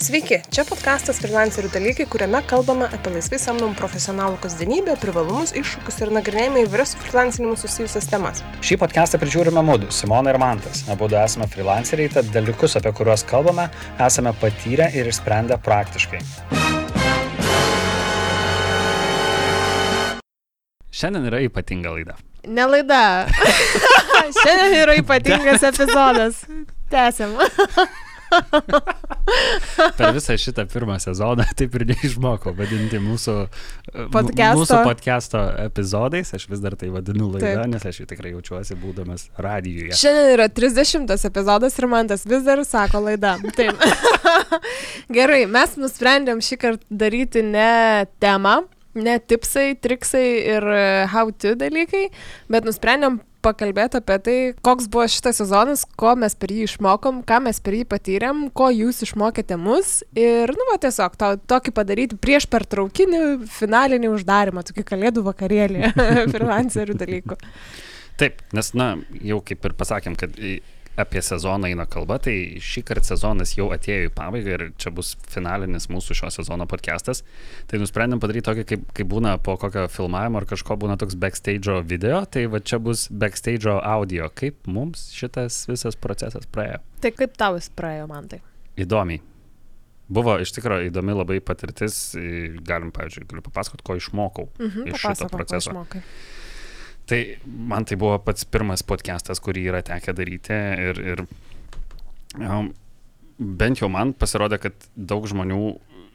Sveiki, čia podkastas Freelancerių dalykai, kuriame kalbame apie laisvai samdomų profesionalų kasdienybę, privalumus, iššūkius ir nagrinėjame įvairias su freelancinimu susijusias temas. Šį podcastą prižiūrime mūdu, Simona ir Mantas. Abu esame freelanceriai, tad dalykus, apie kuriuos kalbame, esame patyrę ir išsprendę praktiškai. Šiandien yra ypatinga laida. Ne laida. Šiandien yra ypatingas epizodas. Tęsiam. per visą šitą pirmą sezoną taip ir neišmokau vadinti mūsų podcast'o, mūsų podcast'o epizodais, aš vis dar tai vadinu laida, nes aš tikrai jaučiuosi būdamas radijuje. Šiandien yra 30 epizodas ir man tas vis dar sako laida. Taip. Gerai, mes nusprendėm šį kartą daryti ne temą, ne tipsai, triksai ir how to dalykai, bet nusprendėm pakalbėti apie tai, koks buvo šitas sezonas, ko mes per jį išmokom, ką mes per jį patyrėm, ko jūs išmokėte mus ir, nu, va, tiesiog to, tokį padaryti prieš pertraukinį finalinį uždarimą, tokį kalėdų vakarėlį, freelancerių dalykų. Taip, nes, na, jau kaip ir pasakėm, kad apie sezoną eina kalba, tai šį kartą sezonas jau atėjo į pabaigą ir čia bus finalinis mūsų šio sezono podcastas. Tai nusprendėm padaryti tokį, kaip, kaip būna po kokio filmavimo ar kažko būna toks backstage video, tai va čia bus backstage audio. Kaip mums šitas visas procesas praėjo? Tai kaip tau jis praėjo, man tai? Įdomiai. Buvo iš tikrųjų įdomi labai patirtis, galim, pavyzdžiui, galiu papasakoti, ko išmokau mhm, iš šito proceso. Išmokai. Tai man tai buvo pats pirmas podcastas, kurį yra tekę daryti ir, ir um, bent jau man pasirodė, kad daug žmonių,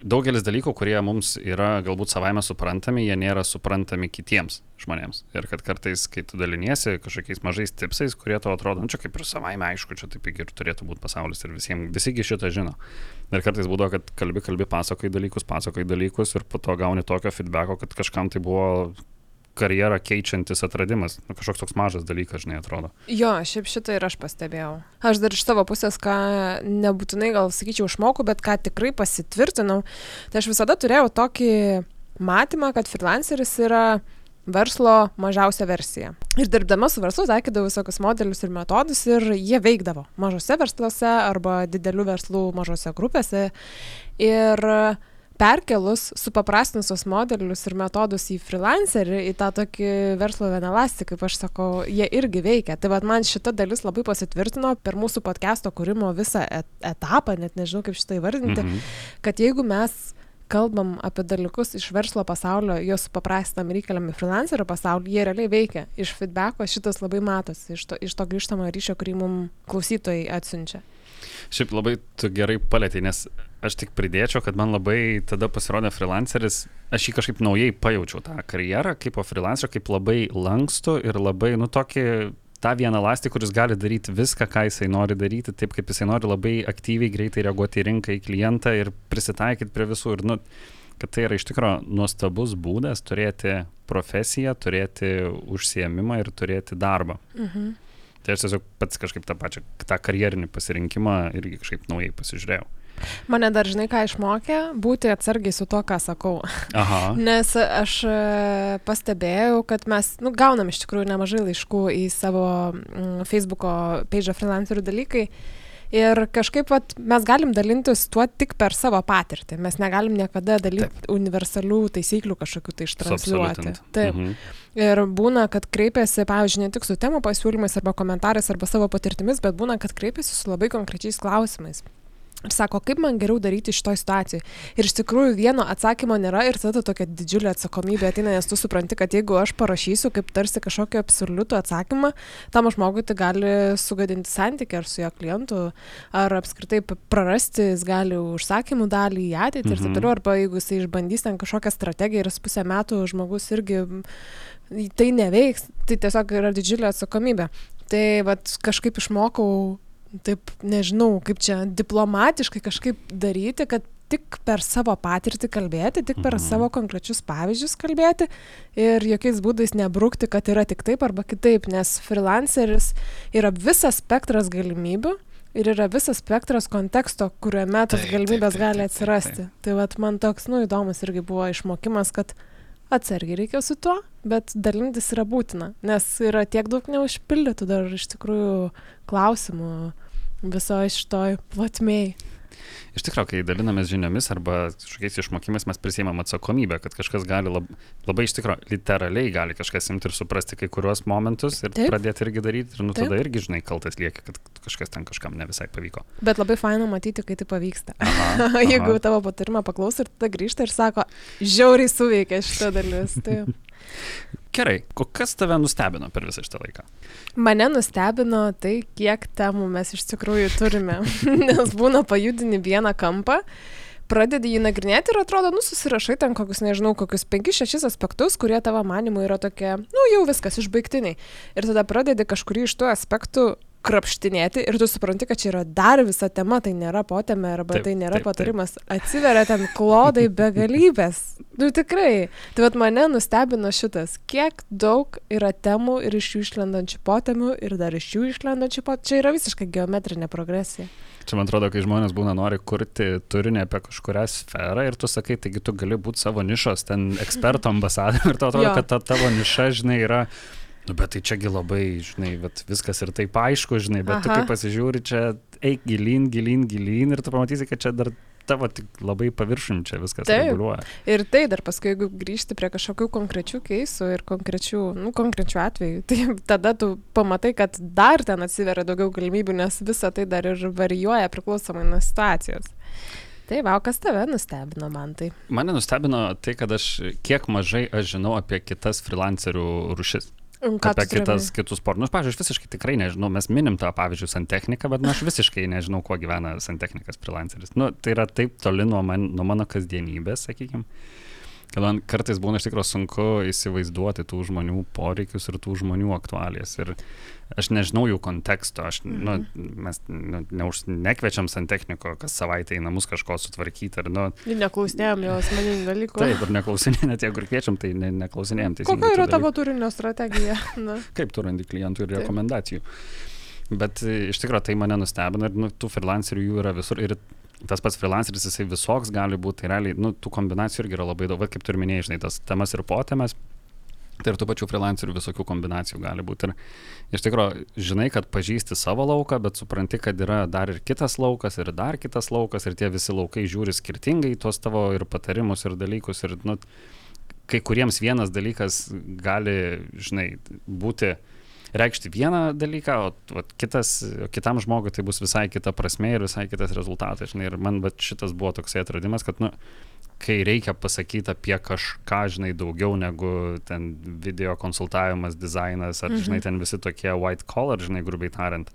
daugelis dalykų, kurie mums yra galbūt savaime suprantami, jie nėra suprantami kitiems žmonėms. Ir kad kartais, kai tu daliniesi kažkokiais mažais tipsais, kurie to atrodo, nu, čia kaip ir savaime aišku, čia taip ir turėtų būti pasaulis ir visiems, visigi šitą žino. Ir kartais būdavo, kad kalbi, kalbi, pasakoji dalykus, pasakoji dalykus ir po to gauni tokio feedbacko, kad kažkam tai buvo karjerą keičiantis atradimas. Nu, kažkoks toks mažas dalykas, žinai, atrodo. Jo, šiaip šitą ir aš pastebėjau. Aš dar iš savo pusės, ką nebūtinai gal sakyčiau išmokau, bet ką tikrai pasitvirtinau, tai aš visada turėjau tokį matymą, kad freelanceris yra verslo mažiausia versija. Ir dirbdama su verslu, taikydavau visokius modelius ir metodus ir jie veikdavo mažose versluose arba didelių verslų mažose grupėse. Ir uh, perkelus supaprastinus modelius ir metodus į freelancerį, į tą tokį verslo vienalastį, kaip aš sakau, jie irgi veikia. Tai vad man šita dalis labai pasitvirtino per mūsų podcast'o kūrimo visą et etapą, net nežinau kaip šitą įvardinti, -hmm. kad jeigu mes kalbam apie dalykus iš verslo pasaulio, juos supaprastinam ir įkeliam į freelancerio pasaulį, jie realiai veikia. Iš feedbacko šitas labai matosi, iš to, iš to grįžtamo ryšio, kurį mums klausytojai atsiunčia. Šiaip labai tu gerai palėtėjai, nes aš tik pridėčiau, kad man labai tada pasirodė freelanceris, aš jį kažkaip naujai pajaučiau tą karjerą kaip po freelancerio, kaip labai lankstų ir labai, nu, tokį tą vieną lastį, kuris gali daryti viską, ką jisai nori daryti, taip kaip jisai nori labai aktyviai, greitai reaguoti į rinką, į klientą ir prisitaikyti prie visų. Ir, nu, kad tai yra iš tikrųjų nuostabus būdas turėti profesiją, turėti užsiemimą ir turėti darbą. Mhm. Tai aš tiesiog pats kažkaip tą pačią, tą karjerinį pasirinkimą irgi kažkaip naujai pasižiūrėjau. Mane dar žinai, ką išmokė, būti atsargiai su to, ką sakau. Aha. Nes aš e, pastebėjau, kad mes nu, gaunam iš tikrųjų nemažai laiškų į savo Facebook'o page freelancerių dalykai. Ir kažkaip vat, mes galim dalintis tuo tik per savo patirtį. Mes negalim niekada dalyti Taip. universalių taisyklių kažkokių tai ištransliuoti. Taip. Mhm. Ir būna, kad kreipiasi, pavyzdžiui, ne tik su temų pasiūlymais arba komentarais arba savo patirtimis, bet būna, kad kreipiasi su labai konkrečiais klausimais. Ir sako, kaip man geriau daryti šitoje situacijoje. Ir iš tikrųjų vieno atsakymo nėra ir tada tokia didžiulė atsakomybė ateina, nes tu supranti, kad jeigu aš parašysiu kaip tarsi kažkokį absoliutų atsakymą, tam žmogui tai gali sugadinti santykių ar su jo klientu, ar apskritai prarasti, jis gali užsakymų dalį į ateitį mhm. ir taip mhm. toliau, arba jeigu jis išbandys ten kažkokią strategiją ir pusę metų žmogus irgi tai neveiks, tai tiesiog yra didžiulė atsakomybė. Tai vad kažkaip išmokau taip nežinau, kaip čia diplomatiškai kažkaip daryti, kad tik per savo patirtį kalbėti, tik per mhm. savo konkrečius pavyzdžius kalbėti ir jokiais būdais nebrukti, kad yra tik taip arba kitaip, nes freelanceris yra visas spektras galimybių ir yra visas spektras konteksto, kuriame tas taip, galimybės taip, taip, gali atsirasti. Taip, taip. Tai vat, man toks, nu, įdomus irgi buvo išmokimas, kad atsargiai reikia su tuo, bet dalintis yra būtina, nes yra tiek daug neužpildytų dar iš tikrųjų klausimų visoje šitoj plotmėj. Iš tikrųjų, kai dalinamės žiniomis arba kažkokiais išmokimais, mes prisėmam atsakomybę, kad kažkas gali lab, labai iš tikrųjų, literaliai gali kažkas imti ir suprasti kai kuriuos momentus ir Taip. pradėti irgi daryti ir nu Taip. tada irgi, žinai, kaltas lieka, kad kažkas ten kažkam ne visai pavyko. Bet labai faina matyti, kai tai pavyksta. Aha, aha. Jeigu tavo patarimą paklauso ir tada grįžta ir sako, žiauriai suveikia šitą dalis. Tai... Gerai, kas tave nustebino per visą šitą laiką? Mane nustebino tai, kiek temų mes iš tikrųjų turime. Nes būna pajudini vieną kampą, pradedi jį nagrinėti ir atrodo, nu susirašai ten kokius, nežinau, kokius 5-6 aspektus, kurie tavo manimu yra tokie, nu jau viskas išbaigtiniai. Ir tada pradedi kažkurį iš tų aspektų krapštinėti ir tu supranti, kad čia yra dar visa tema, tai nėra potėme arba taip, tai nėra taip, patarimas. Taip. Atsiveria ten klodai begalybės. Nu tikrai. Tai vad mane nustebino šitas, kiek daug yra temų ir iš jų išlendančių potėmių ir dar iš jų išlendančių potėmių. Čia yra visiškai geometrinė progresija. Čia man atrodo, kai žmonės būna nori kurti turinį apie kažkurią sferą ir tu sakai, taigi tu gali būti savo nišos ten eksperto ambasadoriumi ir tau atrodo, jo. kad ta tavo niša, žinai, yra Nu, bet tai čiagi labai, žinai, viskas ir taip aišku, žinai, bet Aha. tu kai pasižiūri, čia eik gilin, gilin, gilin ir tu pamatysi, kad čia dar tavo tik labai paviršim čia viskas taip. reguliuoja. Ir tai dar paskui, jeigu grįžti prie kažkokių konkrečių keisų ir konkrečių, nu, konkrečių atvejų, tai tada tu pamatai, kad dar ten atsiveria daugiau galimybių, nes visa tai dar ir varijuoja priklausomai nuo situacijos. Taip, o kas tave nustebino man tai? Mane nustebino tai, kad aš kiek mažai aš žinau apie kitas freelancerių rušis. Apie kitas, kitus sportus. Nu, pavyzdžiui, aš visiškai tikrai nežinau, mes minim tą pavyzdžiui santechniką, bet nu, aš visiškai nežinau, kuo gyvena santechnikas freelanceris. Nu, tai yra taip toli nuo, man, nuo mano kasdienybės, sakykime kad man kartais būna iš tikrųjų sunku įsivaizduoti tų žmonių poreikius ir tų žmonių aktualijas. Ir aš nežinau jų konteksto, aš, nu, mhm. mes nu, neuž, nekviečiam santechniko kas savaitę į namus kažko sutvarkyti. Ir, nu, ir neklausinėjom jo asmeninių dalykų. Taip, ir neklausinėjom, net jeigu kviečiam, tai ne, neklausinėjom. Kokia yra tavo turinio strategija? Na. Kaip tu randi klientų ir Taip. rekomendacijų? Bet iš tikrųjų tai mane nustebino ir nu, tų freelancerių jų yra visur. Ir tas pats freelanceris, jisai visoks gali būti, tai realiai, nu, tų kombinacijų irgi yra labai daug, kaip tu ir minėjai, žinai, tas temas ir potėmes. Tai ir tų pačių freelancerių visokių kombinacijų gali būti. Ir iš tikrųjų, žinai, kad pažįsti savo lauką, bet supranti, kad yra dar ir kitas laukas, ir dar kitas laukas, ir tie visi laukai žiūri skirtingai tuos tavo ir patarimus, ir dalykus. Ir, nu, kai kuriems vienas dalykas gali, žinai, būti reikšti vieną dalyką, o, o kitas, o kitam žmogui tai bus visai kita prasme ir visai kitas rezultatas. Žinai, ir man bet šitas buvo toksai atradimas, kad, nu, kai reikia pasakyti apie kažką, žinai, daugiau negu ten video konsultavimas, dizainas, ar, mhm. žinai, ten visi tokie white collar, žinai, grubiai tariant,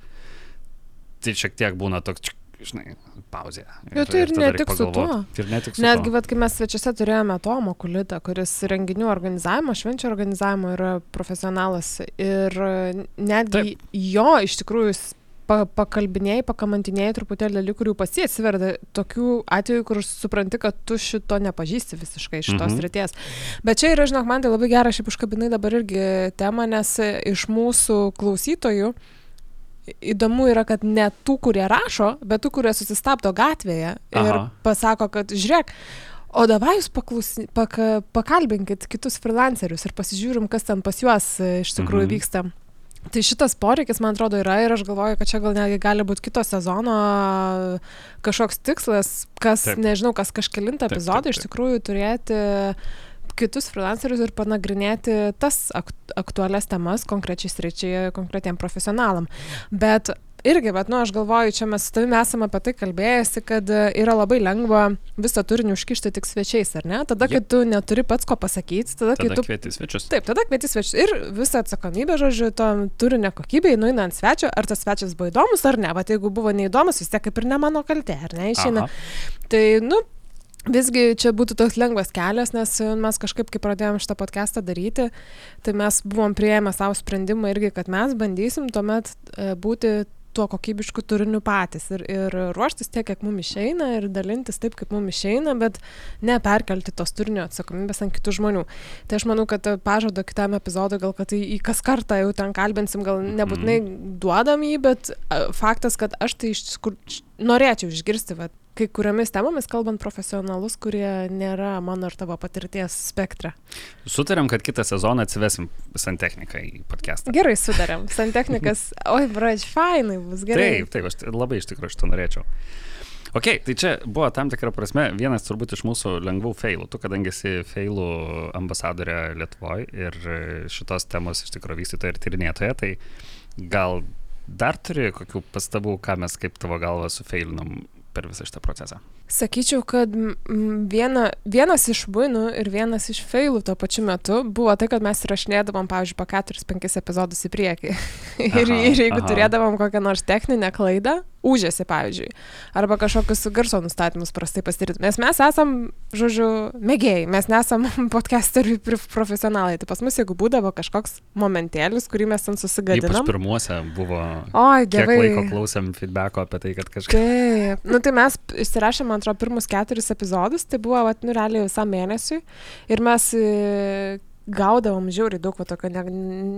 tai šiek tiek būna toks žinai, pauzė. Ir, tai ir, ir ne tik su tuo. Ir ne tik su Netgi, vat, kai mes svečiuose turėjome Tomo Kulitą, kuris renginių organizavimo, švenčio organizavimo yra profesionalas. Ir netgi Taip. jo iš tikrųjų pa, pakalbinėjai, pakamantinėjai truputėlį dalykų, kurių pasi atsiverda tokių atvejų, kur supranti, kad tu šito nepažįsti visiškai šitos mhm. ryties. Bet čia yra, žinok, man tai labai gerai, šiaip užkabinai dabar irgi temą, nes iš mūsų klausytojų uh, įdomu yra, kad ne tų, kurie rašo, bet tų, kurie susistabdo gatvėje ir Aha. pasako, kad žiūrėk, o davai jūs paklausy, pak, pakalbinkit kitus freelancerius ir pasižiūrim, kas ten pas juos e, iš tikrųjų mhm. vyksta. Tai šitas poreikis, man atrodo, yra ir aš galvoju, kad čia gal netgi gali būti kito sezono kažkoks tikslas, kas, taip. nežinau, kas kažkelintą epizodą iš tikrųjų turėti uh, kitus freelancerius ir panagrinėti tas aktualias temas konkrečiai sričiai, konkretiem profesionalam. Bet irgi, bet, nu, aš galvoju, čia mes su tavimi esame apie tai kalbėjęsi, kad yra labai lengva visą turinį užkišti tik svečiais, ar ne? Tada, kai tu neturi pats ko pasakyti, tada, tada kai tu... Kvieti svečius. Taip, tada kvieti svečius. Ir visą atsakomybę, žodžiu, to turinio kokybei, nuina ant svečio, ar tas svečias buvo įdomus ar ne. Bet jeigu buvo neįdomus, vis tiek kaip ir ne mano kaltė, ar ne, išeina. Tai, nu, Visgi čia būtų toks lengvas kelias, nes mes kažkaip, kai pradėjom šitą podcastą daryti, tai mes buvom prieėmę savo sprendimą irgi, kad mes bandysim tuomet e, būti tuo kokybišku turiniu patys ir, ir ruoštis tiek, kiek mums išeina ir dalintis taip, kaip mums išeina, bet neperkelti tos turinio atsakomybės ant kitų žmonių. Tai aš manau, kad pažado kitam epizodui, gal kad tai į kas kartą jau ten kalbinsim, gal nebūtinai mhm. duodam jį, bet faktas, kad aš tai iš tikrųjų norėčiau išgirsti, vat, kai kuriomis temomis kalbant profesionalus, kurie nėra mano ir tavo patirties spektre. Sutarėm, kad kitą sezoną atsivesim santechniką į podcastą. Gerai, sutarėm. Santechnikas, oi, brač, fainai bus gerai. Taip, taip, aš labai iš tikrųjų šitą norėčiau. Ok, tai čia buvo tam tikra prasme vienas turbūt iš mūsų lengvų failų. Tu, kadangi esi failų ambasadorė Lietuvoje ir šitos temos iš tikrųjų vystytoja ir tyrinėtoja, tai gal dar turi kokių pastabų, ką mes kaip tavo galva sufailinom per visą šitą procesą? Sakyčiau, kad viena, vienas iš buinų ir vienas iš failų tuo pačiu metu buvo tai, kad mes įrašinėdavom, pavyzdžiui, po 4-5 epizodus į priekį. ir, aha, ir jeigu aha. turėdavom kokią nors techninę klaidą, užėsi, pavyzdžiui, arba kažkokius garso nustatymus prastai pasidaryti. Nes mes esam, žodžiu, mėgėjai, mes nesam podcasteriai profesionalai. Tai pas mus, jeigu būdavo kažkoks momentėlis, kurį mes ten susigadinam. Ypač pirmuose buvo. Oi, dievai. Kiek laiko klausėm feedbacko apie tai, kad kažkas. Taip, nu tai mes įsirašėm man atrodo, pirmus keturis epizodus, tai buvo, vat, nu, realiai visam mėnesiui. Ir mes e, gaudavom žiauriai daug, tokio, ne,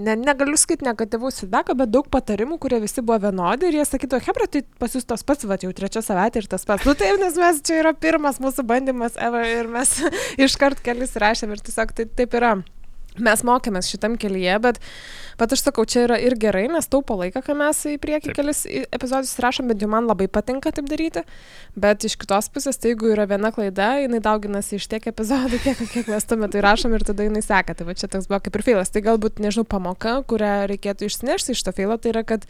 ne, negaliu skaityti negatyvaus feedbacko, bet daug patarimų, kurie visi buvo vienodi ir jie sakytų, hebra, tai pas jūs tas pats, va, jau trečia savaitė ir tas pats. Nu taip, nes mes čia yra pirmas mūsų bandymas ever ir mes iškart kelis rašėm ir tiesiog tai, taip yra mes mokėmės šitam kelyje, bet, bet aš sakau, čia yra ir gerai, nes taupo laiką, kai mes į priekį taip. kelis epizodus įrašom, bet jau man labai patinka taip daryti, bet iš kitos pusės, tai jeigu yra viena klaida, jinai dauginasi iš tiek epizodų, kiek, kiek mes tuo metu įrašom ir tada jinai seka, tai va čia toks buvo kaip ir feilas, tai galbūt, nežinau, pamoka, kurią reikėtų išsinešti iš to feilo, tai yra, kad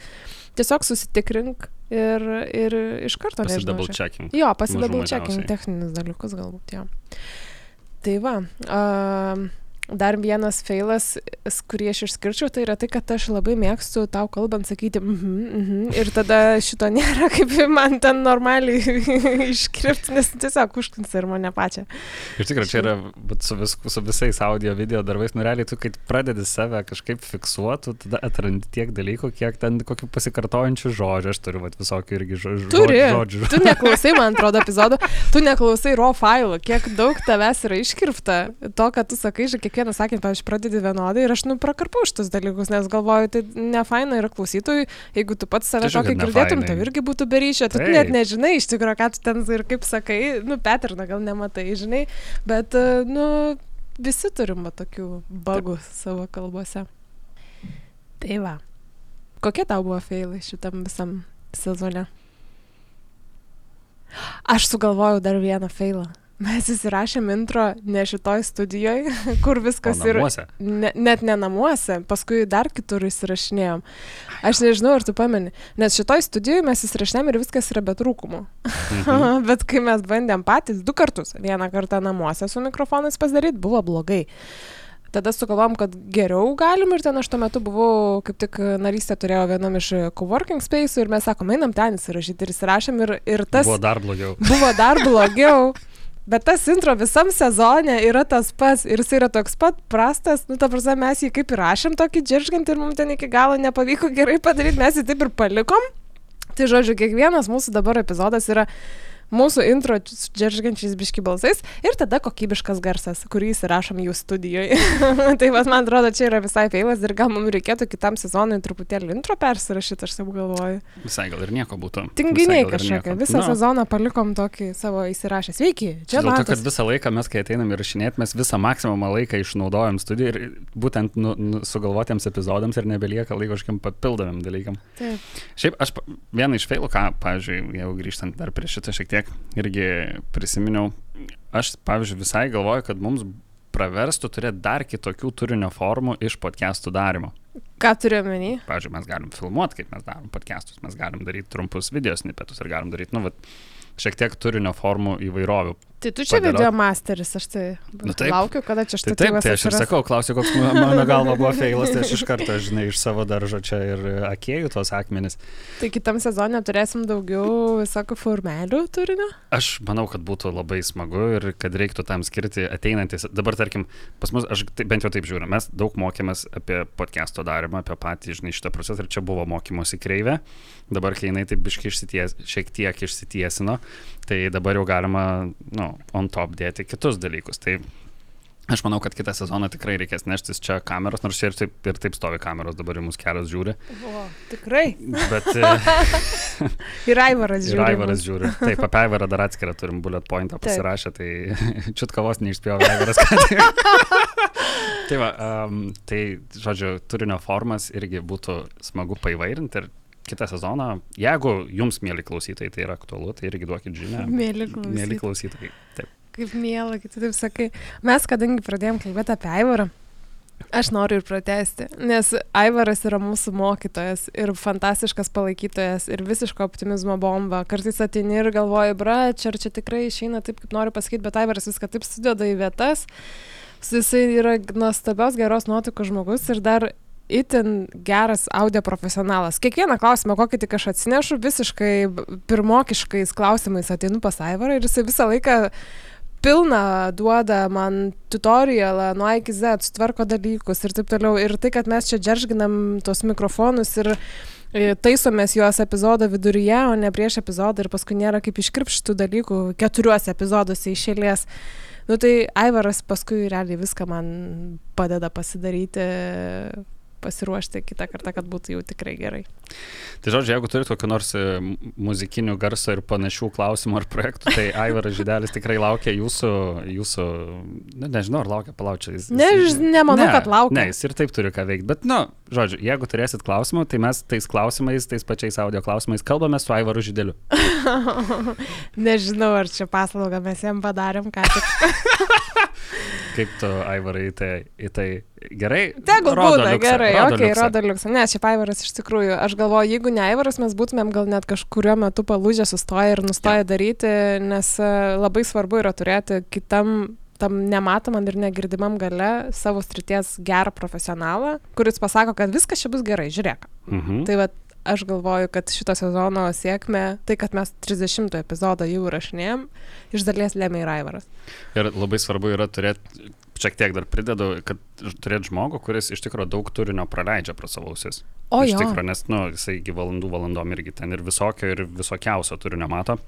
tiesiog susitikrink ir, ir iš karto pasidouble checking. Jo, pasidouble checking techninius dalykus galbūt, jo. Tai va. Uh, dar vienas feilas, kurį aš išskirčiau, tai yra tai, kad aš labai mėgstu tau kalbant sakyti, mhm, mm mhm, mm ir tada šito nėra, kaip man ten normaliai iškirpti, nes tiesiog užklinsi ir mane pačią. Iš tikrųjų, čia yra su, vis, su visais audio video darbais, nu realiai tu, kai pradedi save kažkaip fiksuoti, tada atrandi tiek dalykų, kiek ten kokių pasikartojančių žodžių, aš turiu vat, visokių irgi žodžių. Turi. žodžių. Tu neklausai, man atrodo, epizodų, tu neklausai raw failų, kiek daug tavęs yra iškirpta, to, kad tu sakai, že kiekvieną sakinį, pavyzdžiui, pradedi vienodai ir aš, nu, prakarpau šitus dalykus, nes galvoju, tai ne faina yra klausytojui, jeigu tu pats save tokį girdėtum, tai irgi būtų beryšio, tu net nežinai iš tikrųjų, ką tu ten ir kaip sakai, nu, Petrina gal nematai, žinai, bet, nu, visi turim tokių bagų Taip. savo kalbose. Tai va. Kokie tau buvo failai šitam visam sezone? Aš sugalvojau dar vieną failą. Mes įsirašėm intro ne šitoj studijoje, kur viskas yra. Ne, net ne namuose, paskui dar kitur įsirašinėjom. Aš nežinau, ar tu pameni, nes šitoj studijoje mes įsirašinėjom ir viskas yra be trūkumų. Mhm. Bet kai mes bandėm patys du kartus, vieną kartą namuose su mikrofonais pasidaryti, buvo blogai. Tada sugalvom, kad geriau galim ir ten aš tuo metu buvau, kaip tik narystė turėjau vienam iš coworking space ir mes sakom, einam ten įsirašyti ir įsirašėm ir, ir tas... Buvo dar blogiau. Buvo dar blogiau. Bet tas intro visam sezone yra tas pats ir jis yra toks pat prastas, nu ta prasme mes jį kaip ir rašėm tokį džiržgant ir mums ten iki galo nepavyko gerai padaryti, mes jį taip ir palikom. Tai žodžiu, kiekvienas mūsų dabar epizodas yra mūsų intro džeržgančiais biški balsais ir tada kokybiškas garsas, kurį įsirašom jų studijoje. tai vas, man atrodo, čia yra visai feilas ir gal mums reikėtų kitam sezonui truputėlį intro persirašyti, aš savo galvoju. Visai gal ir nieko būtų. Tinginiai kažkokie. Visą no. sezoną palikom tokį savo įsirašę. Sveiki, čia Dėl to, kad visą laiką mes, kai ateinam ir rašinėt, mes visą maksimumą laiką išnaudojam studijų ir būtent nu, nu, sugalvotiems epizodams ir nebelieka laiko kažkokiam papildomim dalykam. Taip. Šiaip aš vieną iš feilų, ką, pavyzdžiui, jau grįžtant dar prie šitą šiek tiek tiek irgi prisiminiau, aš, pavyzdžiui, visai galvoju, kad mums praverstų turėti dar kitokių turinio formų iš podcastų darimo. Ką turiu omeny? Pavyzdžiui, mes galim filmuoti, kaip mes darom podcastus, mes galim daryti trumpus video snipetus ir galim daryti, nu, vat, šiek tiek turinio formų įvairovių. Tai tu čia video masteris, aš tai nu, taip, laukiu, kada čia štai tai taip. Tai aš ir sakau, klausiu, koks mano galva buvo feilas, tai aš iš karto, žinai, iš savo daržo čia ir akėjų tos akmenis. Tai kitam sezonė turėsim daugiau visokių formelių turinio? Aš manau, kad būtų labai smagu ir kad reiktų tam skirti ateinantis. Dabar, tarkim, pas mus, aš tai, bent jau taip žiūriu, mes daug mokėmės apie podcast'o darimą, apie patį, žinai, šitą procesą ir čia buvo mokymosi kreivė. Dabar, kai jinai taip biškai išsities, šiek tiek išsitiesino, tai dabar jau galima, nu, on top dėti kitus dalykus. Tai Aš manau, kad kitą sezoną tikrai reikės neštis čia kameros, nors čia ir taip, ir taip stovi kameros, dabar į mus kelios žiūri. O, tikrai. Bet. E, ir Aivaras žiūri. Ir Aivaras žiūri. Taip, apie Aivarą dar atskirą turim bullet pointą pasirašę, tai čiut kavos neišspėjau Aivaras. tai va, um, tai, žodžiu, turinio formas irgi būtų smagu paivairinti ir kitą sezoną. Jeigu jums, mėly klausytojai, tai yra aktualu, tai irgi duokit žinią. Mėly klausytojai. Mėly klausytojai. Taip. Kaip mėla, kai tu taip sakai. Mes, kadangi pradėjom kalbėti apie Aivarą, aš noriu ir pratesti, nes Aivaras yra mūsų mokytojas ir fantastiškas palaikytojas ir visiško optimizmo bomba. Kartais atini ir galvoji, bra, čia ar čia tikrai išeina taip, kaip noriu pasakyti, bet Aivaras viską taip sudeda į vietas. Jisai yra nuostabios geros nuotaikos žmogus ir dar itin geras audio profesionalas. Kiekvieną klausimą, kokį tik aš atsinešu, visiškai pirmokiškais klausimais ateinu pas Aivarą ir jisai visą laiką pilną duoda man tutorialą nuo A iki Z, sutvarko dalykus ir taip toliau. Ir tai, kad mes čia džeržginam tos mikrofonus ir e, taisomės juos epizodo viduryje, o ne prieš epizodą ir paskui nėra kaip iškirpštų dalykų keturiuose epizoduose iš eilės. Nu tai Aivaras paskui realiai viską man padeda pasidaryti pasiruošti kitą kartą, kad būtų jau tikrai gerai. Tai žodžiu, jeigu turit kokį nors e, muzikinių garso ir panašių klausimų ar projektų, tai Aivaras Žydelis tikrai laukia jūsų, jūsų ne, nežinau, ar laukia palaučia. Jis, ne, aš nemanau, ne, kad laukia. Ne, jis ir taip turi ką veikti, bet, nu, žodžiu, jeigu turėsit klausimų, tai mes tais klausimais, tais pačiais audio klausimais kalbame su Aivaru Žydeliu. Nežinau, ar čia paslaugą mes jam padarėm, ką tik. Kaip tu, Aivarai, į tai, į tai gerai? Tegul būna gerai, okei, okay, rodo liuksą. Ne, šiaip Aivaras iš tikrųjų, aš galvoju, jeigu ne Aivaras, mes būtumėm gal net kažkurio metu palūžę sustoję ir nustoję ja. daryti, nes e, labai svarbu yra turėti kitam tam nematomam ir negirdimam gale savo strities gerą profesionalą, kuris pasako, kad viskas čia bus gerai, žiūrėk. Mhm. Tai va, aš galvoju, kad šito sezono sėkmė, tai kad mes 30 epizodą jau rašinėjom, iš dalies lėmė ir Aivaras. Ir labai svarbu yra turėti, šiek tiek dar pridedu, kad turėti žmogų, kuris iš tikrųjų daug turinio praleidžia pro savo ausis. O iš tikrųjų, nes, nu, jisai iki valandų valandom irgi ten ir visokio, ir visokiausio turinio mato.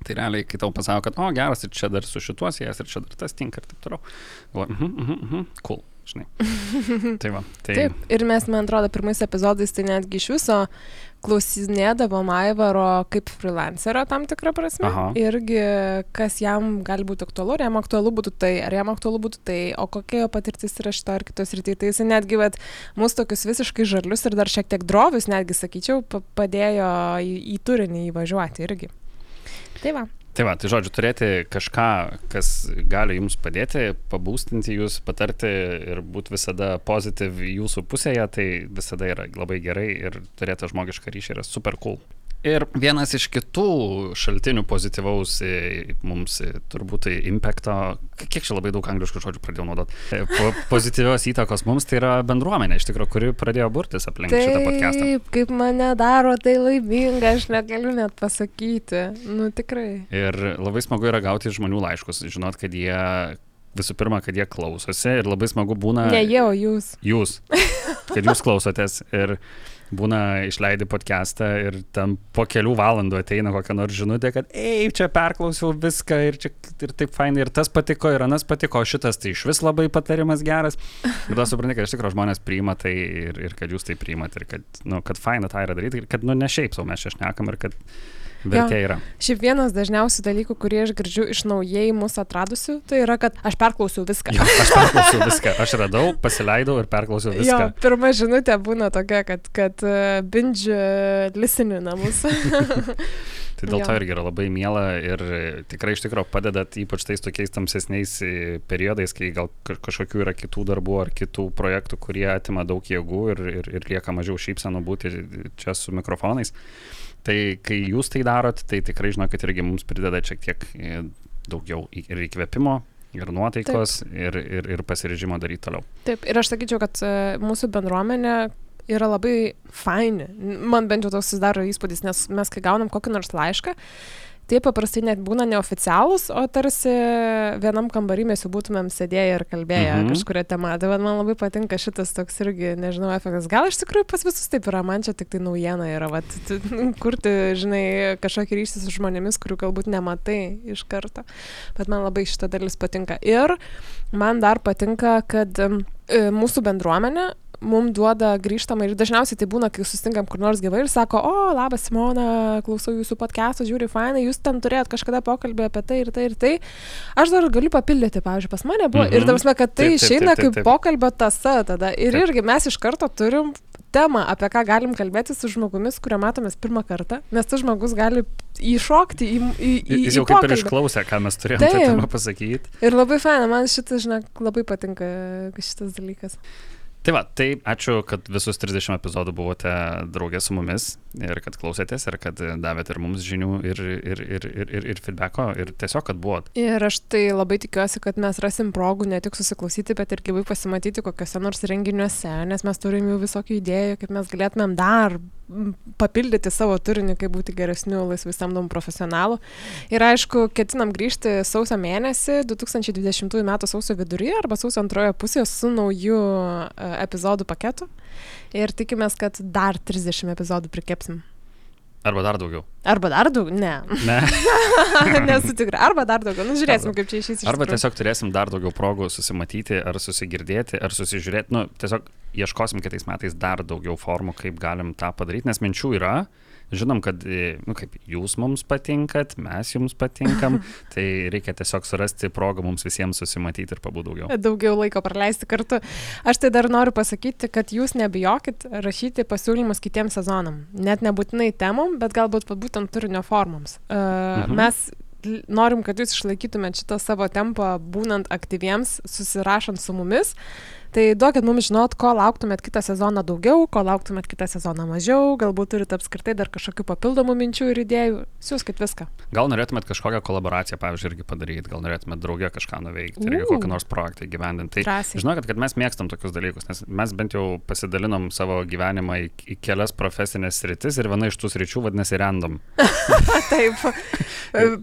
Tai realiai, kai tau pasako, kad, o geras, ir čia dar su šituo siejas, ir čia dar tas tinka ir taip toliau. Galvoju, mhm, mhm, mhm, cool žinai. tai va, tai... Taip, ir mes, man atrodo, pirmais epizodais tai netgi iš viso klausinėdavom Aivaro kaip freelancerio tam tikrą prasme. Aha. Irgi, kas jam gali būti aktualu, ar jam aktualu būtų tai, ar jam aktualu būtų tai, o kokia jo patirtis yra šito ar kitos rytyje. Tai jis netgi, vat, mūsų tokius visiškai žarlius ir dar šiek tiek drovius, netgi sakyčiau, padėjo į, į turinį įvažiuoti irgi. Tai va. Tai va, tai žodžiu, turėti kažką, kas gali jums padėti, pabūstinti jūs, patarti ir būti visada pozityv jūsų pusėje, tai visada yra labai gerai ir turėti žmogišką ryšį yra super cool. Ir vienas iš kitų šaltinių pozityvaus e, mums e, turbūt tai impacto, kiek čia labai daug angliškų žodžių pradėjau naudoti, po, pozityvios įtakos mums tai yra bendruomenė, iš tikrųjų, kuri pradėjo burtis aplink Taip, šitą podcastą. Taip, kaip mane daro tai laiminga, aš negaliu net pasakyti. Nu tikrai. Ir labai smagu yra gauti žmonių laiškus, žinot, kad jie visų pirma, kad jie klausosi ir labai smagu būna. Ne jie, o jūs. Jūs. Kad jūs klausotės. Ir būna išleidi podcastą ir ten po kelių valandų ateina kokia nors žinutė, kad, ei, čia perklausiau viską ir, čia, ir taip fainai, ir tas patiko, ir anas patiko, šitas tai iš vis labai patarimas geras. Ir tada supranti, kad iš tikrųjų žmonės priima tai ir, ir kad jūs tai priimat, ir kad, nu, kad faina tą yra daryti, ir kad, nu, ne šiaip savo mes čia šnekam, ir kad vertė yra. Šiaip vienas dažniausių dalykų, kurį aš girdžiu iš naujai mūsų atradusių, tai yra, kad aš perklausiau viską. Jo, aš perklausiau viską. Aš radau, pasileidau ir perklausiau viską. Jo, pirma žinutė būna tokia, kad, kad uh, binge listening namus. Tai dėl to irgi yra labai miela ir tikrai iš tikrųjų padedat, ypač tais tokiais tamsesniais e, periodais, kai gal kažkokių yra kitų darbų ar kitų projektų, kurie atima daug jėgų ir, ir, ir lieka mažiau šypsenų būti čia su mikrofonais. Tai kai jūs tai darot, tai tikrai žinokit irgi mums prideda šiek tiek e, daugiau ir įkvėpimo, ir nuotaikos, Taip. ir, ir, ir pasirežimo daryti toliau. Taip, ir aš sakyčiau, kad e, mūsų bendruomenė yra labai faini. Man bent jau toks susidaro įspūdis, nes mes kai gaunam kokį nors laišką, tie paprastai net būna neoficialūs, o tarsi vienam kambarį mes jau būtumėm sėdėję ir kalbėję mhm. kažkuria tema. Tai man labai patinka šitas toks irgi, nežinau, efektas. Gal iš tikrųjų pas visus taip yra, man čia tik tai naujiena yra, vat, kurti, žinai, kažkokį ryšį su žmonėmis, kurių galbūt nematai iš karto. Bet man labai šita dalis patinka. Ir man dar patinka, kad e, mūsų bendruomenė mum duoda grįžtamą ir dažniausiai tai būna, kai susitinkam kur nors gyvai ir sako, o, labas Simona, klausau jūsų podcast'o, žiūri, fainai, jūs ten turėjot kažkada pokalbį apie tai ir tai ir tai. Aš dar galiu papildyti, pavyzdžiui, pas mane buvo. Mm -hmm. Ir dabar, kad tai išeina kaip pokalbio tasa tada. Ir taip. irgi mes iš karto turim temą, apie ką galim kalbėti su žmogumis, kurio matomės pirmą kartą, nes tas žmogus gali įšokti į... į, į Jis jau į kaip ir išklausė, ką mes turėjome pasakyti. Ir labai faina, man šitas, žinok, labai patinka šitas dalykas. Tai va, tai ačiū, kad visus 30 epizodų buvote draugė su mumis ir kad klausėtės ir kad davėte ir mums žinių ir, ir, ir, ir, ir, ir feedbacko ir tiesiog, kad buvot. Ir aš tai labai tikiuosi, kad mes rasim progų ne tik susiklausyti, bet ir gyvai pasimatyti kokiuose nors renginiuose, nes mes turim jau visokių idėjų, kaip mes galėtumėm dar papildyti savo turinį, kaip būti geresniu laisvai samdomu profesionalu. Ir aišku, ketinam grįžti sausio mėnesį, 2020 m. sausio viduryje arba sausio antroje pusėje su nauju e, epizodų paketu. Ir tikimės, kad dar 30 epizodų prikepsim. Arba dar daugiau. Arba dar daugiau? Ne. Ne. Nesu tikra. Arba dar daugiau. Nu, žiūrėsim, kaip čia išeis. iš Arba tiesiog turėsim dar daugiau progų susimatyti, ar susigirdėti, ar susižiūrėti. Nu, tiesiog ieškosim kitais metais dar daugiau formų, kaip galim tą padaryti, nes minčių yra. Žinom, kad, e, nu, kaip jūs mums patinkat, mes jums patinkam, tai reikia tiesiog surasti progą mums visiems susimatyti ir pabūti daugiau. daugiau laiko praleisti kartu. Aš tai dar noriu pasakyti, kad jūs nebijokit rašyti pasiūlymus kitiems sezonam. Net nebūtinai temom, bet galbūt būtent turinio formoms. Uh, Mhm. Mes norim, kad jūs išlaikytumėt šitą savo tempą, būnant aktyviems, susirašant su mumis. Tai duokit mums žinot, ko lauktumėt kitą sezoną daugiau, ko lauktumėt kitą sezoną mažiau, galbūt turite apskritai dar kažkokių papildomų minčių ir idėjų. Siūskit viską. Gal norėtumėt kažkokią kolaboraciją, pavyzdžiui, irgi padaryti, gal norėtumėt draugė kažką nuveikti, irgi kokį nors projektą įgyvendinti. Tai žinokit, kad mes mėgstam tokius dalykus, nes mes bent jau pasidalinom savo gyvenimą į, į kelias profesinės sritis ir viena iš tų sričių vadinasi random. Taip.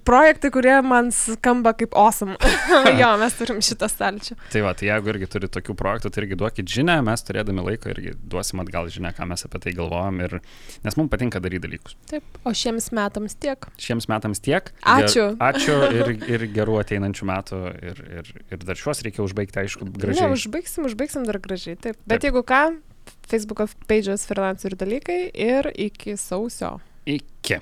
Projektai, kurie man skamba kaip awesome. jo, mes turim šitą stalčių. Tai va, tai jeigu irgi turi tokių projektų, tai irgi duokit žinę, mes turėdami laiko irgi duosim atgal žinę, ką mes apie tai galvojam, ir, nes mums patinka daryti dalykus. Taip. O šiems metams tiek. Šiems metams tiek. Ačiū. Ger, ačiū ir, ir gerų ateinančių metų. Ir, ir, ir dar šiuos reikia užbaigti, aišku, Ne, gražiai. užbaigsim, užbaigsim dar gražiai. Taip. Bet Taip. jeigu ką, Facebook page'as freelancerių dalykai ir iki sausio. Iki.